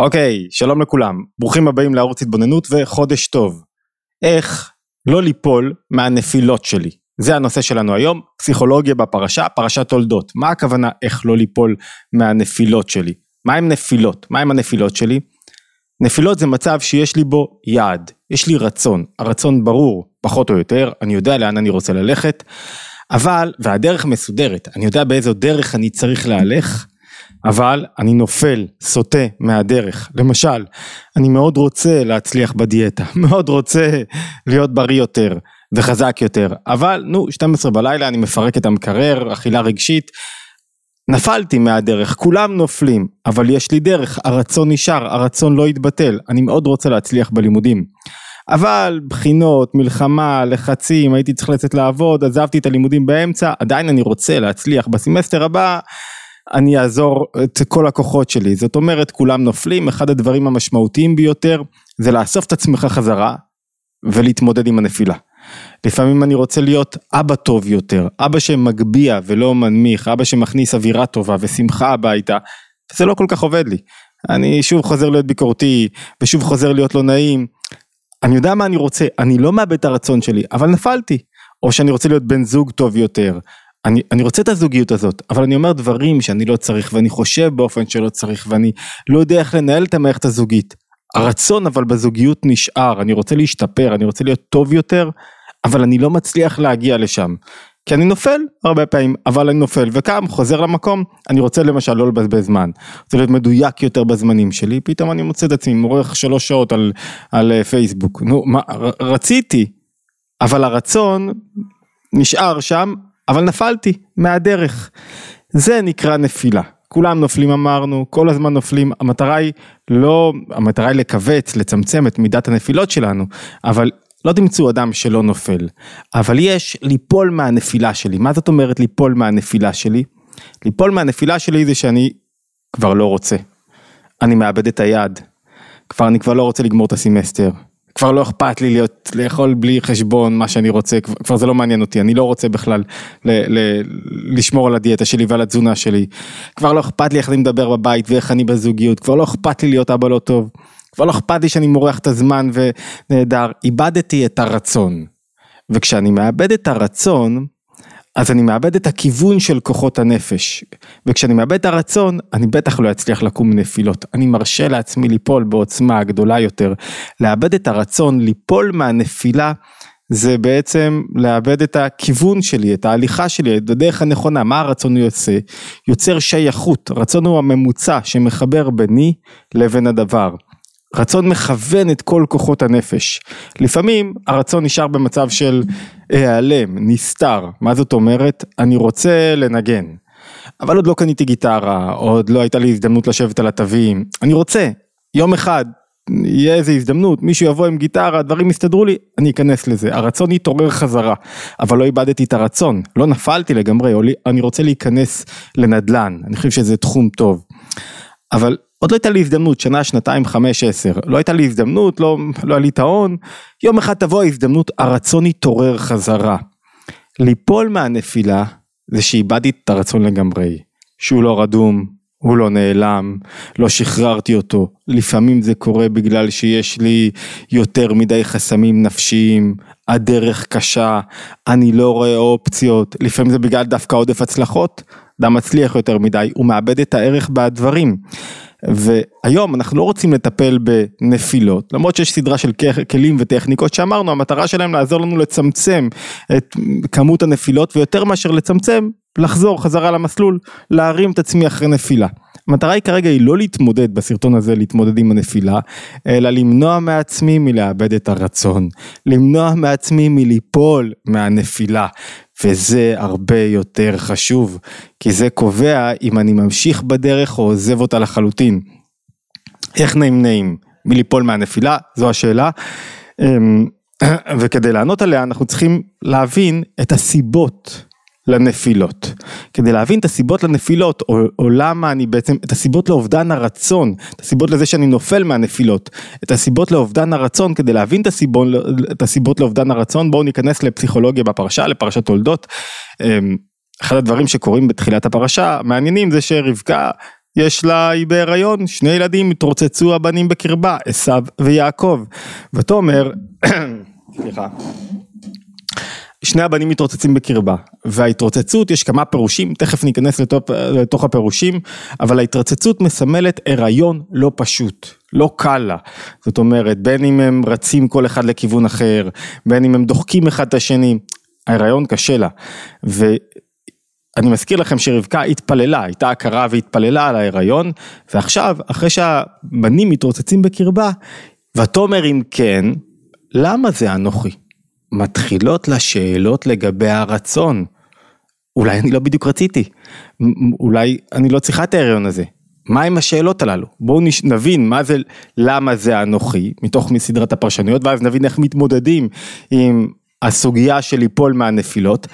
אוקיי, שלום לכולם, ברוכים הבאים לערוץ התבוננות וחודש טוב. איך לא ליפול מהנפילות שלי. זה הנושא שלנו היום, פסיכולוגיה בפרשה, פרשת תולדות. מה הכוונה איך לא ליפול מהנפילות שלי? מה הם נפילות? מה הם הנפילות שלי? נפילות זה מצב שיש לי בו יעד, יש לי רצון, הרצון ברור, פחות או יותר, אני יודע לאן אני רוצה ללכת, אבל, והדרך מסודרת, אני יודע באיזו דרך אני צריך להלך, אבל אני נופל, סוטה מהדרך. למשל, אני מאוד רוצה להצליח בדיאטה, מאוד רוצה להיות בריא יותר וחזק יותר, אבל נו, 12 בלילה אני מפרק את המקרר, אכילה רגשית, נפלתי מהדרך, כולם נופלים, אבל יש לי דרך, הרצון נשאר, הרצון לא יתבטל, אני מאוד רוצה להצליח בלימודים. אבל בחינות, מלחמה, לחצים, הייתי צריך לצאת לעבוד, עזבתי את הלימודים באמצע, עדיין אני רוצה להצליח בסמסטר הבא, אני אעזור את כל הכוחות שלי. זאת אומרת, כולם נופלים, אחד הדברים המשמעותיים ביותר זה לאסוף את עצמך חזרה ולהתמודד עם הנפילה. לפעמים אני רוצה להיות אבא טוב יותר, אבא שמגביה ולא מנמיך, אבא שמכניס אווירה טובה ושמחה הביתה, זה לא כל כך עובד לי. אני שוב חוזר להיות ביקורתי, ושוב חוזר להיות לא נעים. אני יודע מה אני רוצה, אני לא מאבד את הרצון שלי, אבל נפלתי. או שאני רוצה להיות בן זוג טוב יותר, אני, אני רוצה את הזוגיות הזאת, אבל אני אומר דברים שאני לא צריך ואני חושב באופן שלא צריך ואני לא יודע איך לנהל את המערכת הזוגית. הרצון אבל בזוגיות נשאר, אני רוצה להשתפר, אני רוצה להיות טוב יותר, אבל אני לא מצליח להגיע לשם. כי אני נופל הרבה פעמים, אבל אני נופל וקם, חוזר למקום, אני רוצה למשל לא לבזבז זמן, רוצה להיות מדויק יותר בזמנים שלי, פתאום אני מוצא את עצמי מורך שלוש שעות על, על אה, פייסבוק, נו מה, רציתי, אבל הרצון נשאר שם, אבל נפלתי מהדרך. זה נקרא נפילה. כולם נופלים אמרנו, כל הזמן נופלים, המטרה היא לא, המטרה היא לכווץ, לצמצם את מידת הנפילות שלנו, אבל לא תמצאו אדם שלא נופל. אבל יש ליפול מהנפילה שלי. מה זאת אומרת ליפול מהנפילה שלי? ליפול מהנפילה שלי זה שאני כבר לא רוצה. אני מאבד את היד. כבר אני כבר לא רוצה לגמור את הסמסטר. כבר לא אכפת לי להיות, לאכול בלי חשבון מה שאני רוצה, כבר, כבר זה לא מעניין אותי, אני לא רוצה בכלל ל, ל, לשמור על הדיאטה שלי ועל התזונה שלי. כבר לא אכפת לי איך אני מדבר בבית ואיך אני בזוגיות, כבר לא אכפת לי להיות אבא לא טוב, כבר לא אכפת לי שאני מורח את הזמן ונהדר, איבדתי את הרצון. וכשאני מאבד את הרצון, אז אני מאבד את הכיוון של כוחות הנפש. וכשאני מאבד את הרצון, אני בטח לא אצליח לקום מנפילות. אני מרשה לעצמי ליפול בעוצמה גדולה יותר. לאבד את הרצון, ליפול מהנפילה, זה בעצם לאבד את הכיוון שלי, את ההליכה שלי, את הדרך הנכונה. מה הרצון יוצא? יוצר שייכות. רצון הוא הממוצע שמחבר ביני לבין הדבר. רצון מכוון את כל כוחות הנפש. לפעמים הרצון נשאר במצב של היעלם, נסתר. מה זאת אומרת? אני רוצה לנגן. אבל עוד לא קניתי גיטרה, עוד לא הייתה לי הזדמנות לשבת על התווים. אני רוצה, יום אחד, יהיה איזה הזדמנות, מישהו יבוא עם גיטרה, דברים יסתדרו לי, אני אכנס לזה. הרצון יתעורר חזרה, אבל לא איבדתי את הרצון, לא נפלתי לגמרי, אני רוצה להיכנס לנדל"ן, אני חושב שזה תחום טוב. אבל עוד לא הייתה לי הזדמנות, שנה, שנתיים, חמש, עשר, לא הייתה לי הזדמנות, לא, לא היה לי את ההון, יום אחד תבוא ההזדמנות, הרצון יתעורר חזרה. ליפול מהנפילה זה שאיבדתי את הרצון לגמרי, שהוא לא רדום, הוא לא נעלם, לא שחררתי אותו, לפעמים זה קורה בגלל שיש לי יותר מדי חסמים נפשיים, הדרך קשה, אני לא רואה אופציות, לפעמים זה בגלל דווקא עודף הצלחות, אדם מצליח יותר מדי, הוא מאבד את הערך בדברים. והיום אנחנו לא רוצים לטפל בנפילות, למרות שיש סדרה של כלים וטכניקות שאמרנו, המטרה שלהם לעזור לנו לצמצם את כמות הנפילות ויותר מאשר לצמצם, לחזור חזרה למסלול, להרים את עצמי אחרי נפילה. המטרה היא כרגע היא לא להתמודד בסרטון הזה, להתמודד עם הנפילה, אלא למנוע מעצמי מלאבד את הרצון, למנוע מעצמי מליפול מהנפילה, וזה הרבה יותר חשוב, כי זה קובע אם אני ממשיך בדרך או עוזב אותה לחלוטין. איך נעים נעים מליפול מהנפילה, זו השאלה. אמ, וכדי לענות עליה אנחנו צריכים להבין את הסיבות לנפילות. כדי להבין את הסיבות לנפילות, או, או למה אני בעצם, את הסיבות לאובדן הרצון, את הסיבות לזה שאני נופל מהנפילות, את הסיבות לאובדן הרצון, כדי להבין את הסיבות, את הסיבות לאובדן הרצון, בואו ניכנס לפסיכולוגיה בפרשה, לפרשת תולדות. אמ, אחד הדברים שקורים בתחילת הפרשה, מעניינים זה שרבקה יש לה, היא בהיריון, שני ילדים התרוצצו הבנים בקרבה, עשו ויעקב. ותאמר, סליחה, שני הבנים מתרוצצים בקרבה, וההתרוצצות, יש כמה פירושים, תכף ניכנס לתוך, לתוך הפירושים, אבל ההתרוצצות מסמלת הריון לא פשוט, לא קל לה. זאת אומרת, בין אם הם רצים כל אחד לכיוון אחר, בין אם הם דוחקים אחד את השני, ההיריון קשה לה. ואני מזכיר לכם שרבקה התפללה, הייתה הכרה והתפללה על ההיריון, ועכשיו, אחרי שהבנים מתרוצצים בקרבה, ותאמר אם כן, למה זה אנוכי? מתחילות לה שאלות לגבי הרצון. אולי אני לא בדיוק רציתי, אולי אני לא צריכה את ההריון הזה. מה עם השאלות הללו? בואו נבין מה זה, למה זה אנוכי, מתוך מסדרת הפרשנויות, ואז נבין איך מתמודדים עם הסוגיה של ליפול מהנפילות.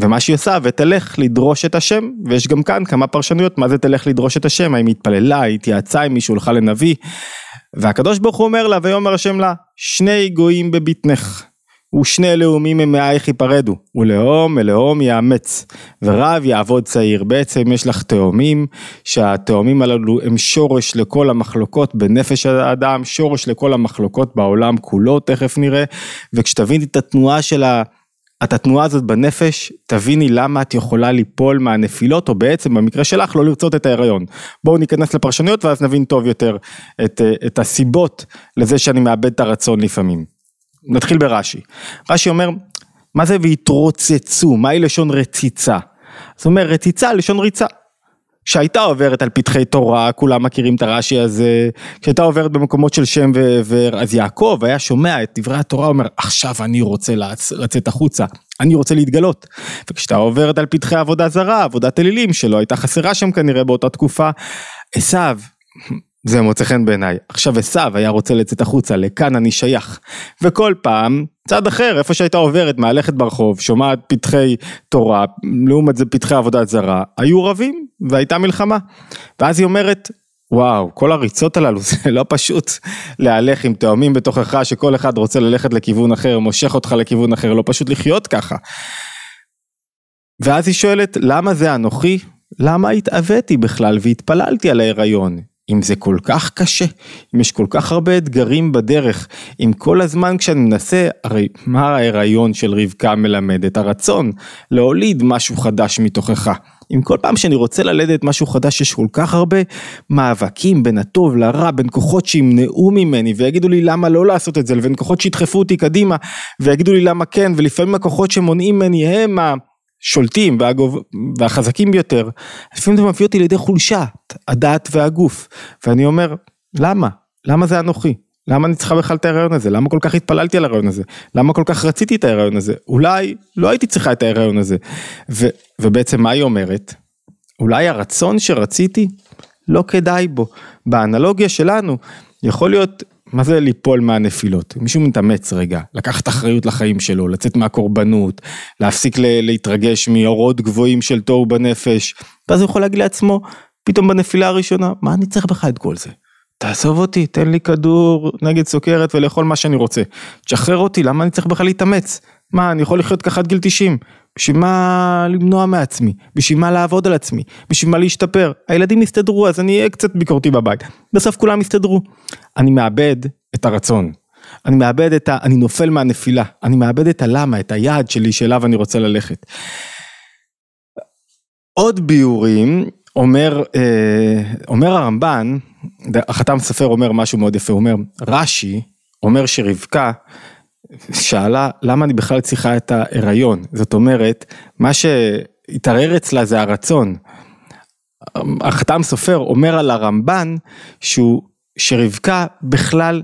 ומה שהיא עושה, ותלך לדרוש את השם, ויש גם כאן כמה פרשנויות, מה זה תלך לדרוש את השם, האם היא התפללה, היא התייעצה עם מישהו, הלכה לנביא, והקדוש ברוך הוא אומר לה, ויאמר השם לה, שני גויים בבטנך. ושני לאומים ממאייך ייפרדו, ולאום מלאום יאמץ, ורב יעבוד צעיר. בעצם יש לך תאומים, שהתאומים הללו הם שורש לכל המחלוקות בנפש האדם, שורש לכל המחלוקות בעולם כולו, תכף נראה, וכשתביני את התנועה של ה... את התנועה הזאת בנפש, תביני למה את יכולה ליפול מהנפילות, או בעצם במקרה שלך לא לרצות את ההיריון. בואו ניכנס לפרשנויות ואז נבין טוב יותר את, את הסיבות לזה שאני מאבד את הרצון לפעמים. נתחיל ברש"י. רש"י אומר, מה זה והתרוצצו? מהי לשון רציצה? זאת אומרת, רציצה לשון ריצה. כשהייתה עוברת על פתחי תורה, כולם מכירים את הרש"י הזה, כשהייתה עוברת במקומות של שם ועבר, אז יעקב היה שומע את דברי התורה, אומר, עכשיו אני רוצה לצ... לצאת החוצה, אני רוצה להתגלות. וכשאתה עוברת על פתחי עבודה זרה, עבודת אלילים שלא הייתה חסרה שם כנראה באותה תקופה, עשו, זה מוצא חן בעיניי. עכשיו עשו היה רוצה לצאת החוצה, לכאן אני שייך. וכל פעם, צד אחר, איפה שהייתה עוברת, מהלכת ברחוב, שומעת פתחי תורה, לעומת זה פתחי עבודת זרה, היו רבים והייתה מלחמה. ואז היא אומרת, וואו, כל הריצות הללו זה לא פשוט להלך עם תאומים בתוכך שכל אחד רוצה ללכת לכיוון אחר, מושך אותך לכיוון אחר, לא פשוט לחיות ככה. ואז היא שואלת, למה זה אנוכי? למה התאוויתי בכלל והתפללתי על ההיריון? אם זה כל כך קשה, אם יש כל כך הרבה אתגרים בדרך, אם כל הזמן כשאני מנסה, הרי מה ההיריון של רבקה מלמד? את הרצון להוליד משהו חדש מתוכך. אם כל פעם שאני רוצה ללדת משהו חדש יש כל כך הרבה מאבקים בין הטוב לרע, בין כוחות שימנעו ממני ויגידו לי למה לא לעשות את זה, לבין כוחות שידחפו אותי קדימה ויגידו לי למה כן, ולפעמים הכוחות שמונעים ממני הם ה... שולטים והגוב, והחזקים ביותר, לפעמים זה מביא אותי לידי חולשה, הדעת והגוף, ואני אומר, למה? למה זה אנוכי? למה אני צריכה בכלל את ההיריון הזה? למה כל כך התפללתי על ההיריון הזה? למה כל כך רציתי את ההיריון הזה? אולי לא הייתי צריכה את ההיריון הזה. ו, ובעצם מה היא אומרת? אולי הרצון שרציתי, לא כדאי בו. באנלוגיה שלנו, יכול להיות מה זה ליפול מהנפילות? מישהו מתאמץ רגע, לקחת אחריות לחיים שלו, לצאת מהקורבנות, להפסיק להתרגש מאורות גבוהים של תוהו בנפש, ואז הוא יכול להגיד לעצמו, פתאום בנפילה הראשונה, מה אני צריך בכלל את כל זה? תעזוב אותי, תן לי כדור נגד סוכרת ולאכול מה שאני רוצה. תשחרר אותי, למה אני צריך בכלל להתאמץ? מה, אני יכול לחיות ככה עד גיל 90? בשביל מה למנוע מעצמי? בשביל מה לעבוד על עצמי? בשביל מה להשתפר? הילדים יסתדרו אז אני אהיה קצת ביקורתי בבית. בסוף כולם יסתדרו. אני מאבד את הרצון. אני מאבד את ה... אני נופל מהנפילה. אני מאבד את הלמה, את היעד שלי שאליו אני רוצה ללכת. עוד ביורים, אומר, אה, אומר הרמב"ן, החתם סופר אומר משהו מאוד יפה, הוא אומר, רש"י אומר שרבקה שאלה למה אני בכלל צריכה את ההיריון, זאת אומרת, מה שהתערער אצלה זה הרצון. החתם סופר אומר על הרמב"ן שהוא, שרבקה בכלל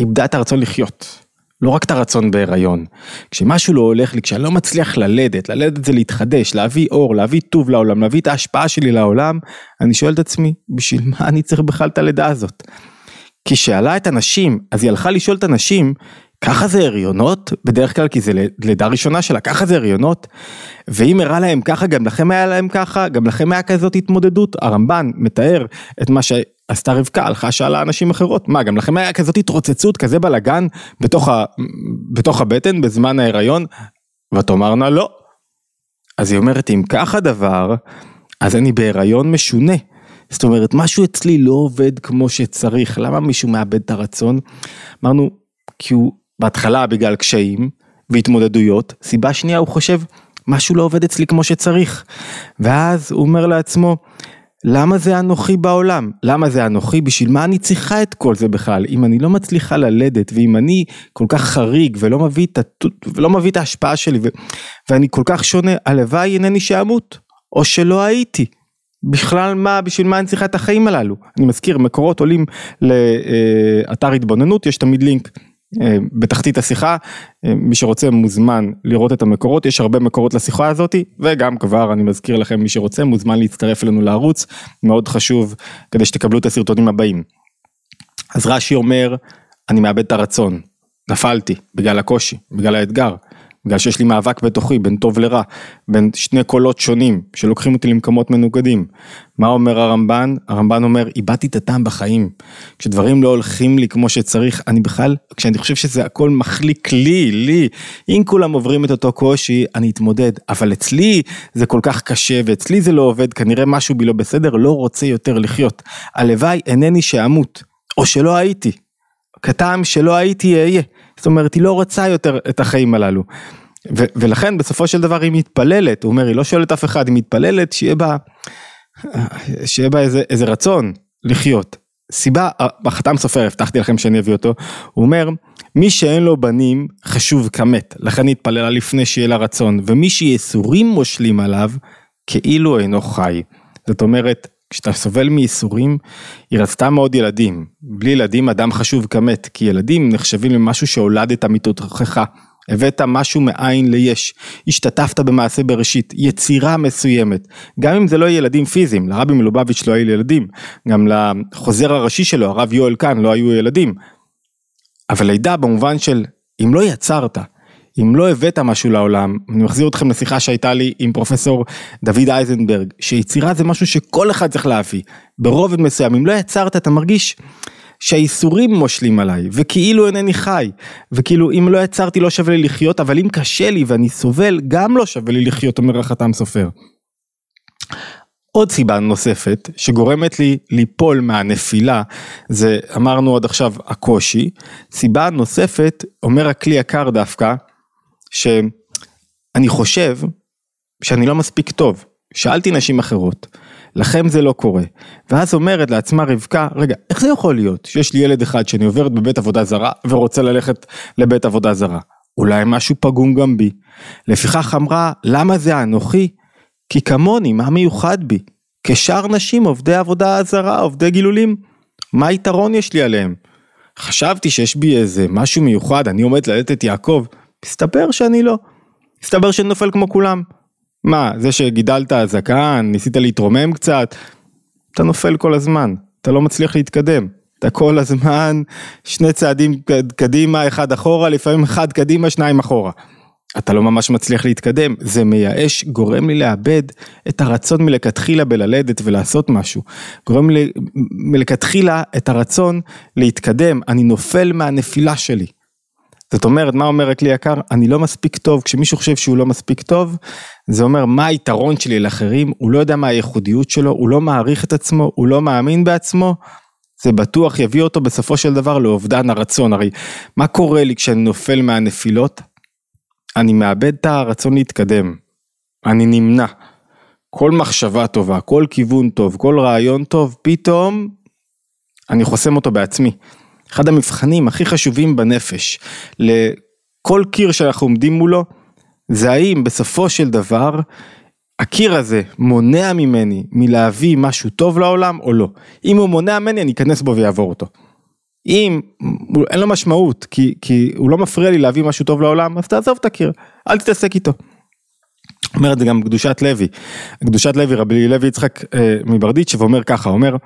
איבדה את הרצון לחיות. לא רק את הרצון בהיריון. כשמשהו לא הולך לי, כשאני לא מצליח ללדת, ללדת זה להתחדש, להביא אור, להביא טוב לעולם, להביא את ההשפעה שלי לעולם, אני שואל את עצמי, בשביל מה אני צריך בכלל את הלידה הזאת? כי שאלה את הנשים, אז היא הלכה לשאול את הנשים, ככה זה הריונות? בדרך כלל כי זה לידה ראשונה שלה, ככה זה הריונות? ואם הראה להם ככה, גם לכם היה להם ככה? גם לכם היה כזאת התמודדות? הרמב"ן מתאר את מה שעשתה רבקה, הלכה שאלה אנשים אחרות. מה, גם לכם היה כזאת התרוצצות, כזה בלאגן בתוך, ה... בתוך הבטן בזמן ההיריון? ותאמרנה לא. אז היא אומרת, אם כך הדבר, אז אני בהיריון משונה. זאת אומרת, משהו אצלי לא עובד כמו שצריך. למה מישהו מאבד את הרצון? אמרנו, כי הוא בהתחלה בגלל קשיים והתמודדויות, סיבה שנייה הוא חושב, משהו לא עובד אצלי כמו שצריך. ואז הוא אומר לעצמו, למה זה אנוכי בעולם? למה זה אנוכי? בשביל מה אני צריכה את כל זה בכלל? אם אני לא מצליחה ללדת, ואם אני כל כך חריג ולא מביא את, הת... ולא מביא את ההשפעה שלי, ו... ואני כל כך שונה, הלוואי אינני שאמות, או שלא הייתי. בכלל מה, בשביל מה אני צריכה את החיים הללו? אני מזכיר, מקורות עולים לאתר התבוננות, יש תמיד לינק אה, בתחתית השיחה, אה, מי שרוצה מוזמן לראות את המקורות, יש הרבה מקורות לשיחה הזאתי, וגם כבר אני מזכיר לכם מי שרוצה מוזמן להצטרף אלינו לערוץ, מאוד חשוב כדי שתקבלו את הסרטונים הבאים. אז רש"י אומר, אני מאבד את הרצון, נפלתי בגלל הקושי, בגלל האתגר. בגלל שיש לי מאבק בתוכי בין טוב לרע, בין שני קולות שונים שלוקחים אותי למקומות מנוגדים. מה אומר הרמב"ן? הרמב"ן אומר, איבדתי את הטעם בחיים. כשדברים לא הולכים לי כמו שצריך, אני בכלל, כשאני חושב שזה הכל מחליק לי, לי, אם כולם עוברים את אותו קושי, אני אתמודד. אבל אצלי זה כל כך קשה, ואצלי זה לא עובד, כנראה משהו בי לא בסדר, לא רוצה יותר לחיות. הלוואי אינני שאמות, או שלא הייתי. כטעם שלא הייתי אהיה. זאת אומרת, היא לא רוצה יותר את החיים הללו. ו- ולכן בסופו של דבר היא מתפללת, הוא אומר, היא לא שואלת אף אחד, היא מתפללת שיהיה בה, שיהיה בה איזה, איזה רצון לחיות. סיבה, החתם סופר, הבטחתי לכם שאני אביא אותו, הוא אומר, מי שאין לו בנים חשוב כמת, לכן היא התפללה לפני שיהיה לה רצון, ומי שיסורים מושלים עליו, כאילו אינו חי. זאת אומרת, כשאתה סובל מייסורים, היא רצתה מאוד ילדים. בלי ילדים אדם חשוב כמת, כי ילדים נחשבים למשהו שהולדת מתוכך. הבאת משהו מאין ליש, השתתפת במעשה בראשית, יצירה מסוימת, גם אם זה לא ילדים פיזיים, לרבי מלובביץ' לא היו ילדים, גם לחוזר הראשי שלו, הרב יואל כאן, לא היו ילדים. אבל לידה במובן של אם לא יצרת, אם לא הבאת משהו לעולם, אני מחזיר אתכם לשיחה שהייתה לי עם פרופסור דוד אייזנברג, שיצירה זה משהו שכל אחד צריך להביא, ברובד מסוים, אם לא יצרת אתה מרגיש שהאיסורים מושלים עליי, וכאילו אינני חי, וכאילו אם לא יצרתי לא שווה לי לחיות, אבל אם קשה לי ואני סובל, גם לא שווה לי לחיות, אומר החתם סופר. עוד סיבה נוספת שגורמת לי ליפול מהנפילה זה אמרנו עד עכשיו הקושי, סיבה נוספת אומר הכלי יקר דווקא שאני חושב שאני לא מספיק טוב. שאלתי נשים אחרות, לכם זה לא קורה. ואז אומרת לעצמה רבקה, רגע, איך זה יכול להיות שיש לי ילד אחד שאני עוברת בבית עבודה זרה ורוצה ללכת לבית עבודה זרה? אולי משהו פגום גם בי. לפיכך אמרה, למה זה אנוכי? כי כמוני, מה מיוחד בי? כשאר נשים עובדי עבודה זרה, עובדי גילולים. מה היתרון יש לי עליהם? חשבתי שיש בי איזה משהו מיוחד, אני עומד ללדת את יעקב. מסתבר שאני לא. מסתבר שאני נופל כמו כולם. מה, זה שגידלת זקן, ניסית להתרומם קצת, אתה נופל כל הזמן, אתה לא מצליח להתקדם. אתה כל הזמן שני צעדים קדימה, אחד אחורה, לפעמים אחד קדימה, שניים אחורה. אתה לא ממש מצליח להתקדם, זה מייאש, גורם לי לאבד את הרצון מלכתחילה בללדת ולעשות משהו. גורם לי מלכתחילה את הרצון להתקדם, אני נופל מהנפילה שלי. זאת אומרת, מה אומר הכלי יקר? אני לא מספיק טוב, כשמישהו חושב שהוא לא מספיק טוב, זה אומר מה היתרון שלי לאחרים, הוא לא יודע מה הייחודיות שלו, הוא לא מעריך את עצמו, הוא לא מאמין בעצמו, זה בטוח יביא אותו בסופו של דבר לאובדן הרצון. הרי מה קורה לי כשאני נופל מהנפילות? אני מאבד את הרצון להתקדם, אני נמנע. כל מחשבה טובה, כל כיוון טוב, כל רעיון טוב, פתאום אני חוסם אותו בעצמי. אחד המבחנים הכי חשובים בנפש לכל קיר שאנחנו עומדים מולו, זה האם בסופו של דבר הקיר הזה מונע ממני מלהביא משהו טוב לעולם או לא. אם הוא מונע ממני אני אכנס בו ויעבור אותו. אם אין לו משמעות כי, כי הוא לא מפריע לי להביא משהו טוב לעולם אז תעזוב את הקיר, אל תתעסק איתו. אומר את זה גם קדושת לוי, קדושת לוי רבי לוי יצחק אה, מברדיץ' ואומר ככה, אומר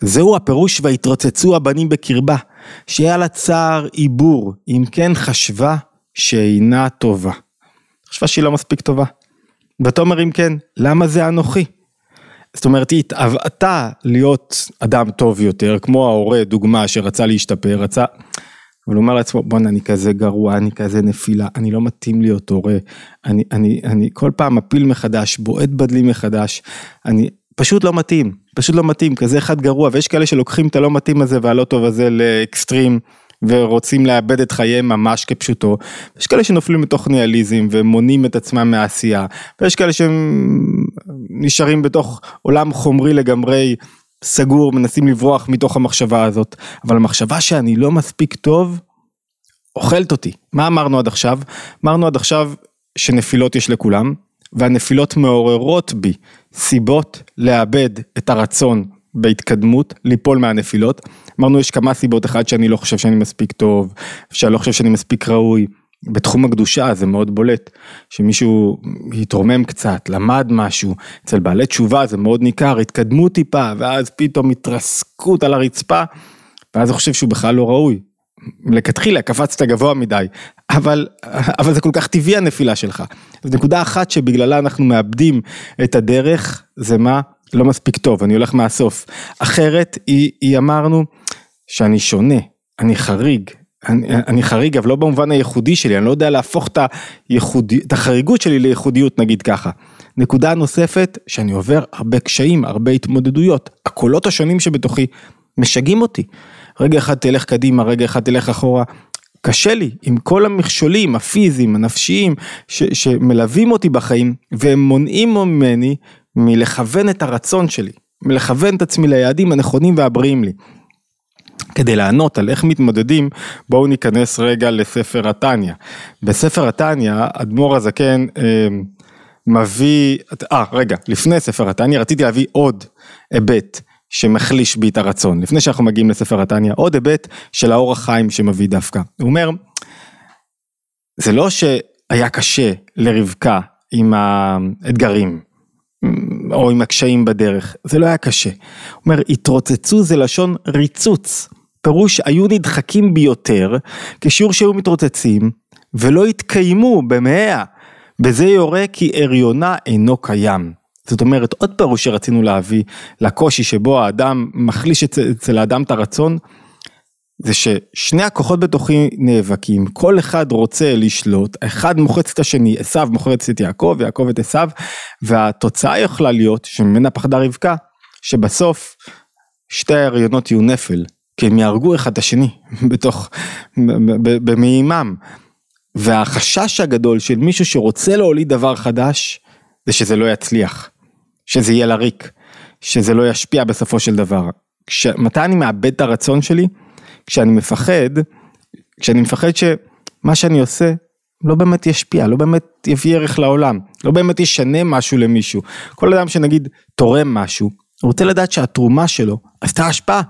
זהו הפירוש והתרוצצו הבנים בקרבה, שהיה לה צער עיבור, אם כן חשבה שאינה טובה. חשבה שהיא לא מספיק טובה. ותאמר אם כן, למה זה אנוכי? זאת אומרת, היא התאוותה להיות אדם טוב יותר, כמו ההורה, דוגמה, שרצה להשתפר, רצה... אבל הוא אומר לעצמו בואנה אני כזה גרוע, אני כזה נפילה, אני לא מתאים להיות הורה, אני, אני, אני כל פעם מפיל מחדש, בועט בדלי מחדש, אני פשוט לא מתאים, פשוט לא מתאים, כזה אחד גרוע, ויש כאלה שלוקחים את הלא מתאים הזה והלא טוב הזה לאקסטרים. ורוצים לאבד את חייהם ממש כפשוטו, יש כאלה שנופלים לתוך ניאליזם ומונעים את עצמם מהעשייה, ויש כאלה שהם נשארים בתוך עולם חומרי לגמרי סגור, מנסים לברוח מתוך המחשבה הזאת, אבל המחשבה שאני לא מספיק טוב, אוכלת אותי. מה אמרנו עד עכשיו? אמרנו עד עכשיו שנפילות יש לכולם, והנפילות מעוררות בי סיבות לאבד את הרצון בהתקדמות, ליפול מהנפילות. אמרנו יש כמה סיבות, אחד שאני לא חושב שאני מספיק טוב, שאני לא חושב שאני מספיק ראוי. בתחום הקדושה זה מאוד בולט, שמישהו התרומם קצת, למד משהו, אצל בעלי תשובה זה מאוד ניכר, התקדמו טיפה, ואז פתאום התרסקות על הרצפה, ואז הוא חושב שהוא בכלל לא ראוי. לכתחילה קפצת גבוה מדי, אבל, אבל זה כל כך טבעי הנפילה שלך. אז נקודה אחת שבגללה אנחנו מאבדים את הדרך, זה מה? לא מספיק טוב, אני הולך מהסוף. אחרת היא, היא אמרנו שאני שונה, אני חריג, אני, אני חריג אבל לא במובן הייחודי שלי, אני לא יודע להפוך את, הייחודי, את החריגות שלי לייחודיות נגיד ככה. נקודה נוספת, שאני עובר הרבה קשיים, הרבה התמודדויות, הקולות השונים שבתוכי משגעים אותי. רגע אחד תלך קדימה, רגע אחד תלך אחורה. קשה לי עם כל המכשולים הפיזיים, הנפשיים, ש, שמלווים אותי בחיים, והם מונעים ממני מלכוון את הרצון שלי, מלכוון את עצמי ליעדים הנכונים והבריאים לי. כדי לענות על איך מתמודדים, בואו ניכנס רגע לספר התניא. בספר התניא, אדמו"ר הזקן אה, מביא, אה רגע, לפני ספר התניא רציתי להביא עוד היבט שמחליש בי את הרצון. לפני שאנחנו מגיעים לספר התניא, עוד היבט של האור החיים שמביא דווקא. הוא אומר, זה לא שהיה קשה לרבקה עם האתגרים. או עם הקשיים בדרך, זה לא היה קשה. הוא אומר, התרוצצו זה לשון ריצוץ, פירוש היו נדחקים ביותר, כשיעור שהיו מתרוצצים, ולא התקיימו במאה, בזה יורה כי הריונה אינו קיים. זאת אומרת, עוד פירוש שרצינו להביא לקושי שבו האדם מחליש אצל האדם את הרצון, זה ששני הכוחות בתוכי נאבקים, כל אחד רוצה לשלוט, אחד מוחץ את השני, עשו מוחץ את יעקב, יעקב את עשו, והתוצאה יכולה להיות, שממנה פחדה רבקה, שבסוף שתי ההריונות יהיו נפל, כי הם יהרגו אחד את השני, בתוך, במימם. והחשש הגדול של מישהו שרוצה להוליד דבר חדש, זה שזה לא יצליח, שזה יהיה לריק, שזה לא ישפיע בסופו של דבר. כש, מתי אני מאבד את הרצון שלי? כשאני מפחד, כשאני מפחד שמה שאני עושה לא באמת ישפיע, לא באמת יביא ערך לעולם, לא באמת ישנה משהו למישהו. כל אדם שנגיד תורם משהו, הוא רוצה לדעת שהתרומה שלו עשתה השפעה.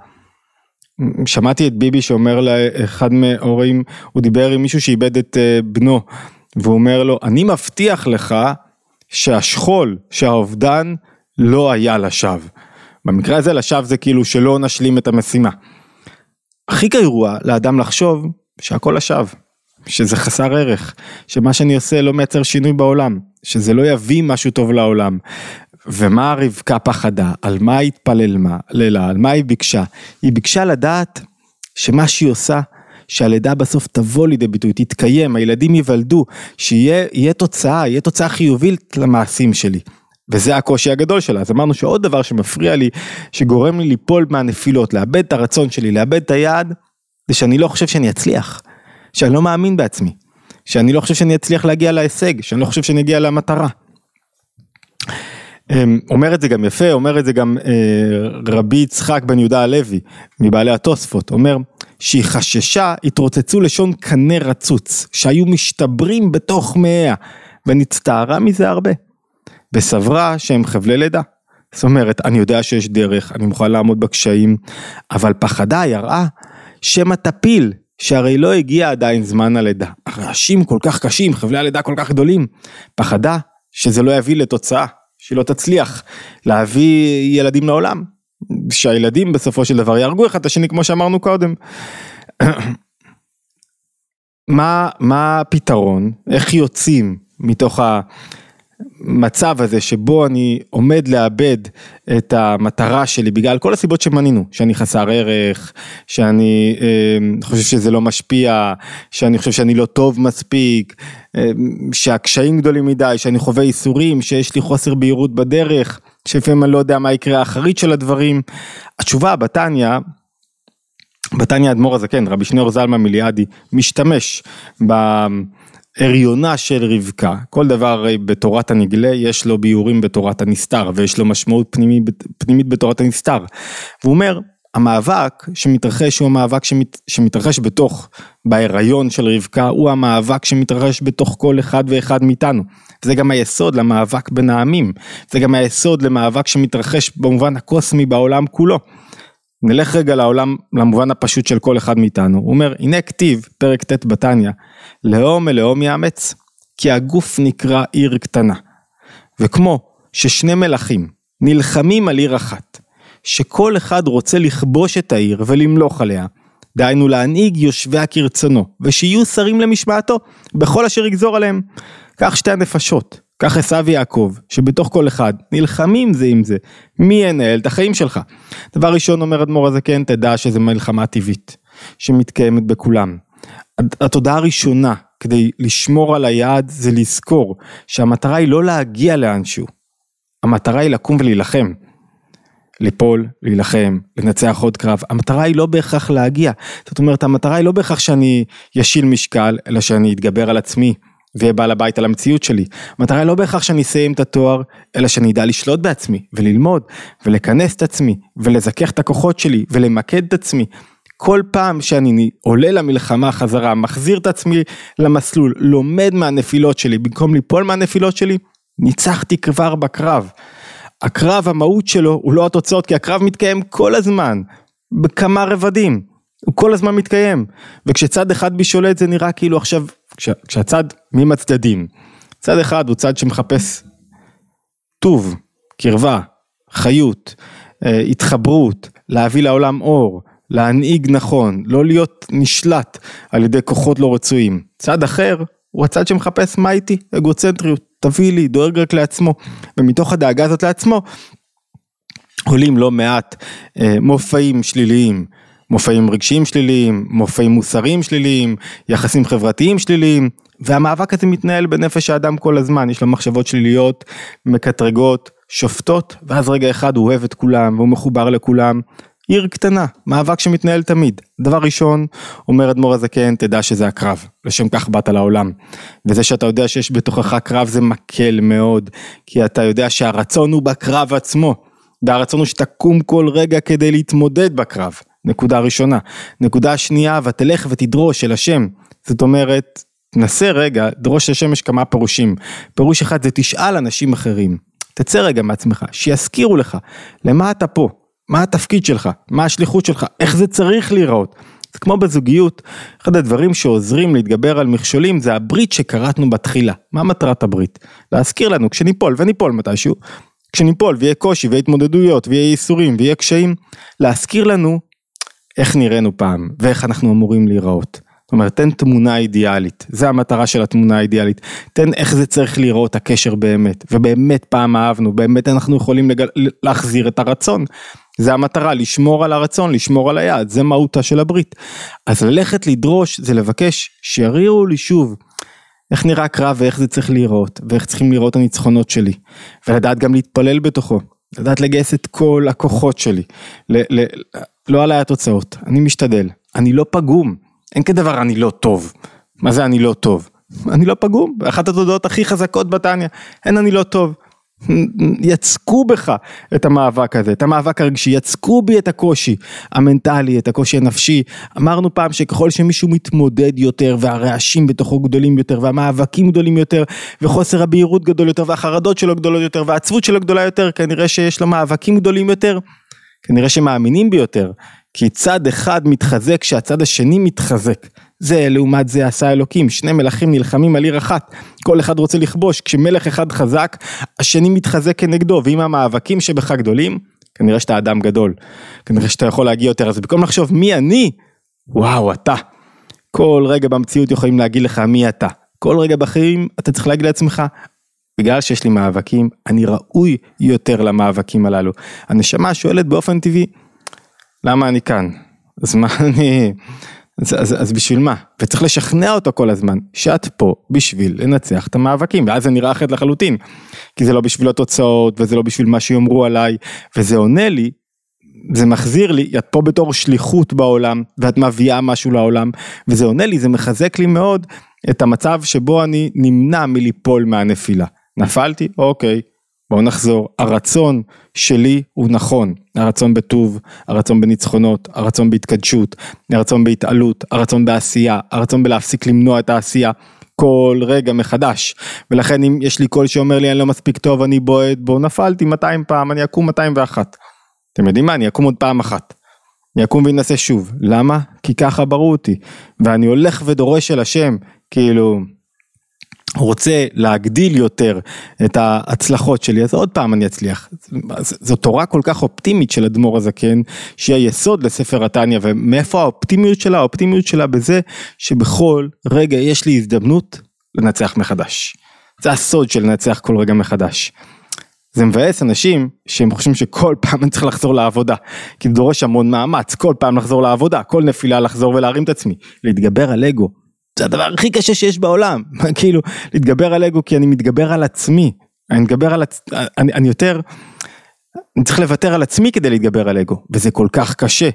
שמעתי את ביבי שאומר לאחד מההורים, הוא דיבר עם מישהו שאיבד את אה, בנו, והוא אומר לו, אני מבטיח לך שהשכול, שהאובדן לא היה לשווא. במקרה הזה לשווא זה כאילו שלא נשלים את המשימה. הכי גרוע לאדם לחשוב שהכל לשווא, שזה חסר ערך, שמה שאני עושה לא מייצר שינוי בעולם, שזה לא יביא משהו טוב לעולם. ומה רבקה פחדה, על מה היא התפללה, על מה היא ביקשה? היא ביקשה לדעת שמה שהיא עושה, שהלידה בסוף תבוא לידי ביטוי, תתקיים, הילדים ייוולדו, שיהיה תוצאה, יהיה תוצאה חיובית למעשים שלי. וזה הקושי הגדול שלה, אז אמרנו שעוד דבר שמפריע לי, שגורם לי ליפול מהנפילות, לאבד את הרצון שלי, לאבד את היעד, זה שאני לא חושב שאני אצליח, שאני לא מאמין בעצמי, שאני לא חושב שאני אצליח להגיע להישג, שאני לא חושב שאני אגיע למטרה. אמ, אומר את זה גם יפה, אומר את זה גם אה, רבי יצחק בן יהודה הלוי, מבעלי התוספות, אומר שהיא חששה, התרוצצו לשון קנה רצוץ, שהיו משתברים בתוך מאיה, ונצטערה מזה הרבה. וסברה שהם חבלי לידה. זאת אומרת, אני יודע שיש דרך, אני מוכן לעמוד בקשיים, אבל פחדה יראה שמא תפיל, שהרי לא הגיע עדיין זמן הלידה. הרעשים כל כך קשים, חבלי הלידה כל כך גדולים. פחדה שזה לא יביא לתוצאה, שהיא לא תצליח להביא ילדים לעולם. שהילדים בסופו של דבר יהרגו אחד את השני כמו שאמרנו קודם. מה, מה הפתרון? איך יוצאים מתוך ה... המצב הזה שבו אני עומד לאבד את המטרה שלי בגלל כל הסיבות שמנינו, שאני חסר ערך, שאני אה, חושב שזה לא משפיע, שאני חושב שאני לא טוב מספיק, אה, שהקשיים גדולים מדי, שאני חווה ייסורים, שיש לי חוסר בהירות בדרך, שלפעמים אני לא יודע מה יקרה האחרית של הדברים. התשובה בתניא בתניא האדמו"ר הזקן, רבי שניאור זלמן מיליאדי, משתמש בהריונה של רבקה, כל דבר בתורת הנגלה יש לו ביורים בתורת הנסתר ויש לו משמעות פנימית, פנימית בתורת הנסתר. והוא אומר, המאבק שמתרחש הוא המאבק שמת, שמתרחש בתוך, בהיריון של רבקה, הוא המאבק שמתרחש בתוך כל אחד ואחד מאיתנו. זה גם היסוד למאבק בין העמים, זה גם היסוד למאבק שמתרחש במובן הקוסמי בעולם כולו. נלך רגע לעולם, למובן הפשוט של כל אחד מאיתנו. הוא אומר, הנה כתיב, פרק ט' בתניא, לאום מלאום יאמץ, כי הגוף נקרא עיר קטנה. וכמו ששני מלכים נלחמים על עיר אחת, שכל אחד רוצה לכבוש את העיר ולמלוך עליה, דהיינו להנהיג יושביה כרצונו, ושיהיו שרים למשמעתו, בכל אשר יגזור עליהם. כך שתי הנפשות, כך עשו ויעקב, שבתוך כל אחד נלחמים זה עם זה, מי ינהל את החיים שלך. דבר ראשון אומר אדמו"ר הזקן, תדע שזה מלחמה טבעית, שמתקיימת בכולם. התודעה הראשונה כדי לשמור על היעד זה לזכור שהמטרה היא לא להגיע לאנשהו, המטרה היא לקום ולהילחם. ליפול, להילחם, לנצח עוד קרב, המטרה היא לא בהכרח להגיע, זאת אומרת המטרה היא לא בהכרח שאני ישיל משקל, אלא שאני אתגבר על עצמי, ואהיה בעל הבית על המציאות שלי. המטרה היא לא בהכרח שאני אסיים את התואר, אלא שאני אדע לשלוט בעצמי, וללמוד, ולכנס את עצמי, ולזכך את הכוחות שלי, ולמקד את עצמי. כל פעם שאני עולה למלחמה חזרה, מחזיר את עצמי למסלול, לומד מהנפילות שלי, במקום ליפול מהנפילות שלי, ניצחתי כבר בקרב. הקרב המהות שלו הוא לא התוצאות, כי הקרב מתקיים כל הזמן, בכמה רבדים, הוא כל הזמן מתקיים. וכשצד אחד בי שולט זה נראה כאילו עכשיו כש, כשהצד, מי מהצדדים? צד אחד הוא צד שמחפש טוב, קרבה, חיות, אה, התחברות, להביא לעולם אור, להנהיג נכון, לא להיות נשלט על ידי כוחות לא רצויים. צד אחר הוא הצד שמחפש מה איתי, אגוצנטריות, תביא לי, דואג רק לעצמו, ומתוך הדאגה הזאת לעצמו עולים לא מעט אה, מופעים שליליים מופעים רגשיים שליליים, מופעים מוסריים שליליים, יחסים חברתיים שליליים, והמאבק הזה מתנהל בנפש האדם כל הזמן, יש לו מחשבות שליליות, מקטרגות, שופטות, ואז רגע אחד הוא אוהב את כולם והוא מחובר לכולם. עיר קטנה, מאבק שמתנהל תמיד. דבר ראשון, אומר אדמו"ר הזקן, תדע שזה הקרב, לשם כך באת לעולם. וזה שאתה יודע שיש בתוכך קרב זה מקל מאוד, כי אתה יודע שהרצון הוא בקרב עצמו, והרצון הוא שתקום כל רגע כדי להתמודד בקרב. נקודה ראשונה. נקודה שנייה, ותלך ותדרוש אל השם. זאת אומרת, נסה רגע, דרוש השם יש כמה פירושים. פירוש אחד זה תשאל אנשים אחרים. תצא רגע מעצמך, שיזכירו לך, למה אתה פה? מה התפקיד שלך? מה השליחות שלך? איך זה צריך להיראות? זה כמו בזוגיות, אחד הדברים שעוזרים להתגבר על מכשולים זה הברית שקראתנו בתחילה. מה מטרת הברית? להזכיר לנו כשניפול וניפול מתישהו, כשניפול ויהיה קושי ויהיה התמודדויות ויהיה ייסורים ויהיה קשיים, להזכיר לנו איך נראינו פעם ואיך אנחנו אמורים להיראות. זאת אומרת, תן תמונה אידיאלית, זה המטרה של התמונה האידיאלית. תן איך זה צריך להיראות הקשר באמת, ובאמת פעם אהבנו, באמת אנחנו יכולים לגל... להחזיר את הרצון. זה המטרה, לשמור על הרצון, לשמור על היעד, זה מהותה של הברית. אז ללכת לדרוש זה לבקש שיריעו לי שוב איך נראה קרב ואיך זה צריך להיראות, ואיך צריכים לראות הניצחונות שלי, ולדעת גם להתפלל בתוכו, לדעת לגייס את כל הכוחות שלי, ל- ל- לא עליי התוצאות, אני משתדל, אני לא פגום, אין כדבר אני לא טוב, מה זה אני לא טוב? אני לא פגום, אחת התודעות הכי חזקות בתניא, אין אני לא טוב. יצקו בך את המאבק הזה, את המאבק הרגשי, יצקו בי את הקושי המנטלי, את הקושי הנפשי. אמרנו פעם שככל שמישהו מתמודד יותר והרעשים בתוכו גדולים יותר והמאבקים גדולים יותר וחוסר הבהירות גדול יותר והחרדות שלו גדולות יותר והעצבות שלו גדולה יותר, כנראה שיש לו מאבקים גדולים יותר כנראה שמאמינים ביותר, כי צד אחד מתחזק כשהצד השני מתחזק. זה לעומת זה עשה אלוקים, שני מלכים נלחמים על עיר אחת, כל אחד רוצה לכבוש, כשמלך אחד חזק, השני מתחזק כנגדו, ואם המאבקים שבך גדולים, כנראה שאתה אדם גדול, כנראה שאתה יכול להגיע יותר, אז במקום לחשוב מי אני, וואו אתה. כל רגע במציאות יכולים להגיד לך מי אתה. כל רגע בחיים אתה צריך להגיד לעצמך, בגלל שיש לי מאבקים, אני ראוי יותר למאבקים הללו. הנשמה שואלת באופן טבעי, למה אני כאן? אז מה אני... אז, אז, אז בשביל מה? וצריך לשכנע אותו כל הזמן, שאת פה בשביל לנצח את המאבקים, ואז זה נראה אחרת לחלוטין. כי זה לא בשביל התוצאות, וזה לא בשביל מה שיאמרו עליי, וזה עונה לי, זה מחזיר לי, את פה בתור שליחות בעולם, ואת מביאה משהו לעולם, וזה עונה לי, זה מחזק לי מאוד את המצב שבו אני נמנע מליפול מהנפילה. נפלתי? אוקיי, בואו נחזור. הרצון שלי הוא נכון, הרצון בטוב, הרצון בניצחונות, הרצון בהתקדשות, הרצון בהתעלות, הרצון בעשייה, הרצון בלהפסיק למנוע את העשייה. כל רגע מחדש. ולכן אם יש לי קול שאומר לי אני לא מספיק טוב אני בועט בו נפלתי 200 פעם אני אקום 201 אתם יודעים מה? אני אקום עוד פעם אחת. אני אקום ואנסה שוב. למה? כי ככה ברו אותי. ואני הולך ודורש אל השם כאילו רוצה להגדיל יותר את ההצלחות שלי, אז עוד פעם אני אצליח. זו תורה כל כך אופטימית של אדמו"ר הזקן, שהיא היסוד לספר התניא, ומאיפה האופטימיות שלה? האופטימיות שלה בזה שבכל רגע יש לי הזדמנות לנצח מחדש. זה הסוד של לנצח כל רגע מחדש. זה מבאס אנשים שהם חושבים שכל פעם אני צריך לחזור לעבודה, כי זה דורש המון מאמץ, כל פעם לחזור לעבודה, כל נפילה לחזור ולהרים את עצמי, להתגבר על אגו. זה הדבר הכי קשה שיש בעולם, כאילו להתגבר על אגו כי אני מתגבר על עצמי, אני מתגבר על עצמי, אני, אני יותר, אני צריך לוותר על עצמי כדי להתגבר על אגו, וזה כל כך קשה,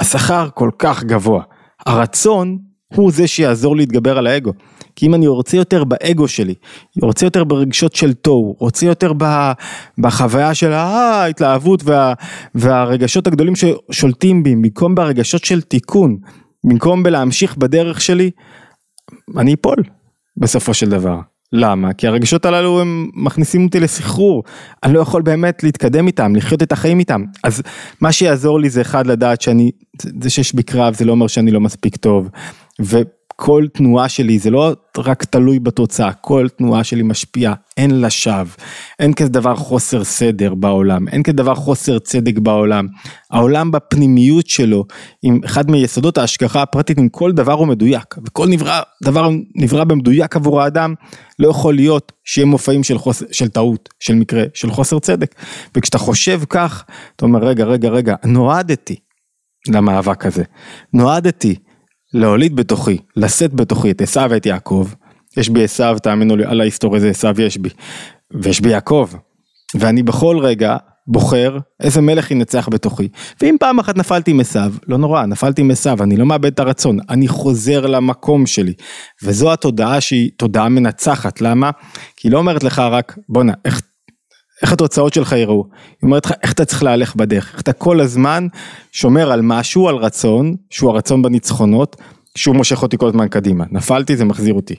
השכר כל כך גבוה, הרצון הוא זה שיעזור להתגבר על האגו, כי אם אני רוצה יותר באגו שלי, רוצה יותר ברגשות של תוהו, רוצה יותר בחוויה של ההתלהבות וה, והרגשות הגדולים ששולטים בי, במקום ברגשות של תיקון, במקום בלהמשיך בדרך שלי, אני אפול בסופו של דבר. למה? כי הרגשות הללו הם מכניסים אותי לסחרור, אני לא יכול באמת להתקדם איתם, לחיות את החיים איתם. אז מה שיעזור לי זה אחד לדעת שאני, זה שיש בי קרב זה לא אומר שאני לא מספיק טוב. ו... כל תנועה שלי זה לא רק תלוי בתוצאה, כל תנועה שלי משפיעה, אין לה שווא, אין כזה דבר חוסר סדר בעולם, אין כזה דבר חוסר צדק בעולם. העולם בפנימיות שלו, עם אחד מיסודות ההשגחה הפרטית, עם כל דבר הוא מדויק, וכל נברא, דבר נברא במדויק עבור האדם, לא יכול להיות שיהיה מופעים של, חוס, של טעות, של מקרה, של חוסר צדק. וכשאתה חושב כך, אתה אומר רגע, רגע, רגע, נועדתי למאבק הזה, נועדתי להוליד בתוכי, לשאת בתוכי את עשו ואת יעקב, יש בי עשו, תאמינו לי, על ההיסטוריה איזה עשו יש בי, ויש בי יעקב, ואני בכל רגע בוחר איזה מלך ינצח בתוכי. ואם פעם אחת נפלתי עם עשו, לא נורא, נפלתי עם עשו, אני לא מאבד את הרצון, אני חוזר למקום שלי. וזו התודעה שהיא תודעה מנצחת, למה? כי היא לא אומרת לך רק, בואנה, איך איך התוצאות שלך יראו, היא אומרת לך איך אתה צריך להלך בדרך, איך אתה כל הזמן שומר על משהו, על רצון, שהוא הרצון בניצחונות, שהוא מושך אותי כל הזמן קדימה, נפלתי זה מחזיר אותי,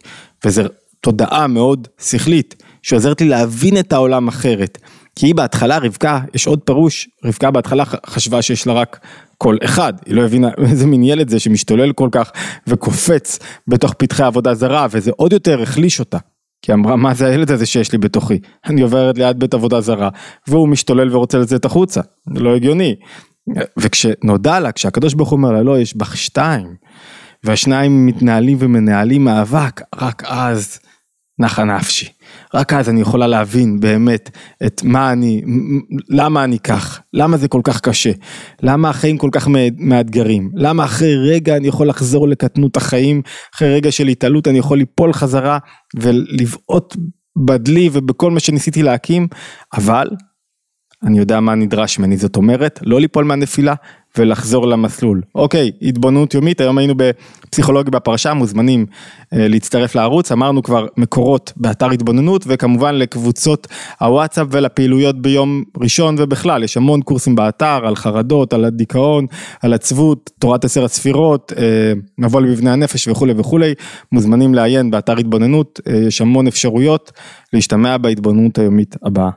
וזו תודעה מאוד שכלית, שעוזרת לי להבין את העולם אחרת, כי היא בהתחלה רבקה, יש עוד פירוש, רבקה בהתחלה חשבה שיש לה רק קול אחד, היא לא הבינה איזה מין ילד זה שמשתולל כל כך וקופץ בתוך פתחי עבודה זרה וזה עוד יותר החליש אותה. כי אמרה מה זה הילד הזה שיש לי בתוכי, אני עוברת ליד בית עבודה זרה והוא משתולל ורוצה לצאת החוצה, זה לא הגיוני. וכשנודע לה, כשהקדוש ברוך הוא אומר לה לא יש בך שתיים והשניים מתנהלים ומנהלים מאבק, רק אז נחה נפשי. רק אז אני יכולה להבין באמת את מה אני, למה אני כך, למה זה כל כך קשה, למה החיים כל כך מאתגרים, למה אחרי רגע אני יכול לחזור לקטנות החיים, אחרי רגע של התעלות אני יכול ליפול חזרה ולבעוט בדלי ובכל מה שניסיתי להקים, אבל אני יודע מה נדרש ממני, זאת אומרת, לא ליפול מהנפילה ולחזור למסלול. אוקיי, התבוננות יומית, היום היינו בפסיכולוגיה בפרשה, מוזמנים אה, להצטרף לערוץ, אמרנו כבר מקורות באתר התבוננות, וכמובן לקבוצות הוואטסאפ ולפעילויות ביום ראשון ובכלל, יש המון קורסים באתר על חרדות, על הדיכאון, על עצבות, תורת עשר הספירות, אה, מבוא למבנה הנפש וכולי וכולי, מוזמנים לעיין באתר התבוננות, אה, יש המון אפשרויות להשתמע בהתבוננות היומית הבאה.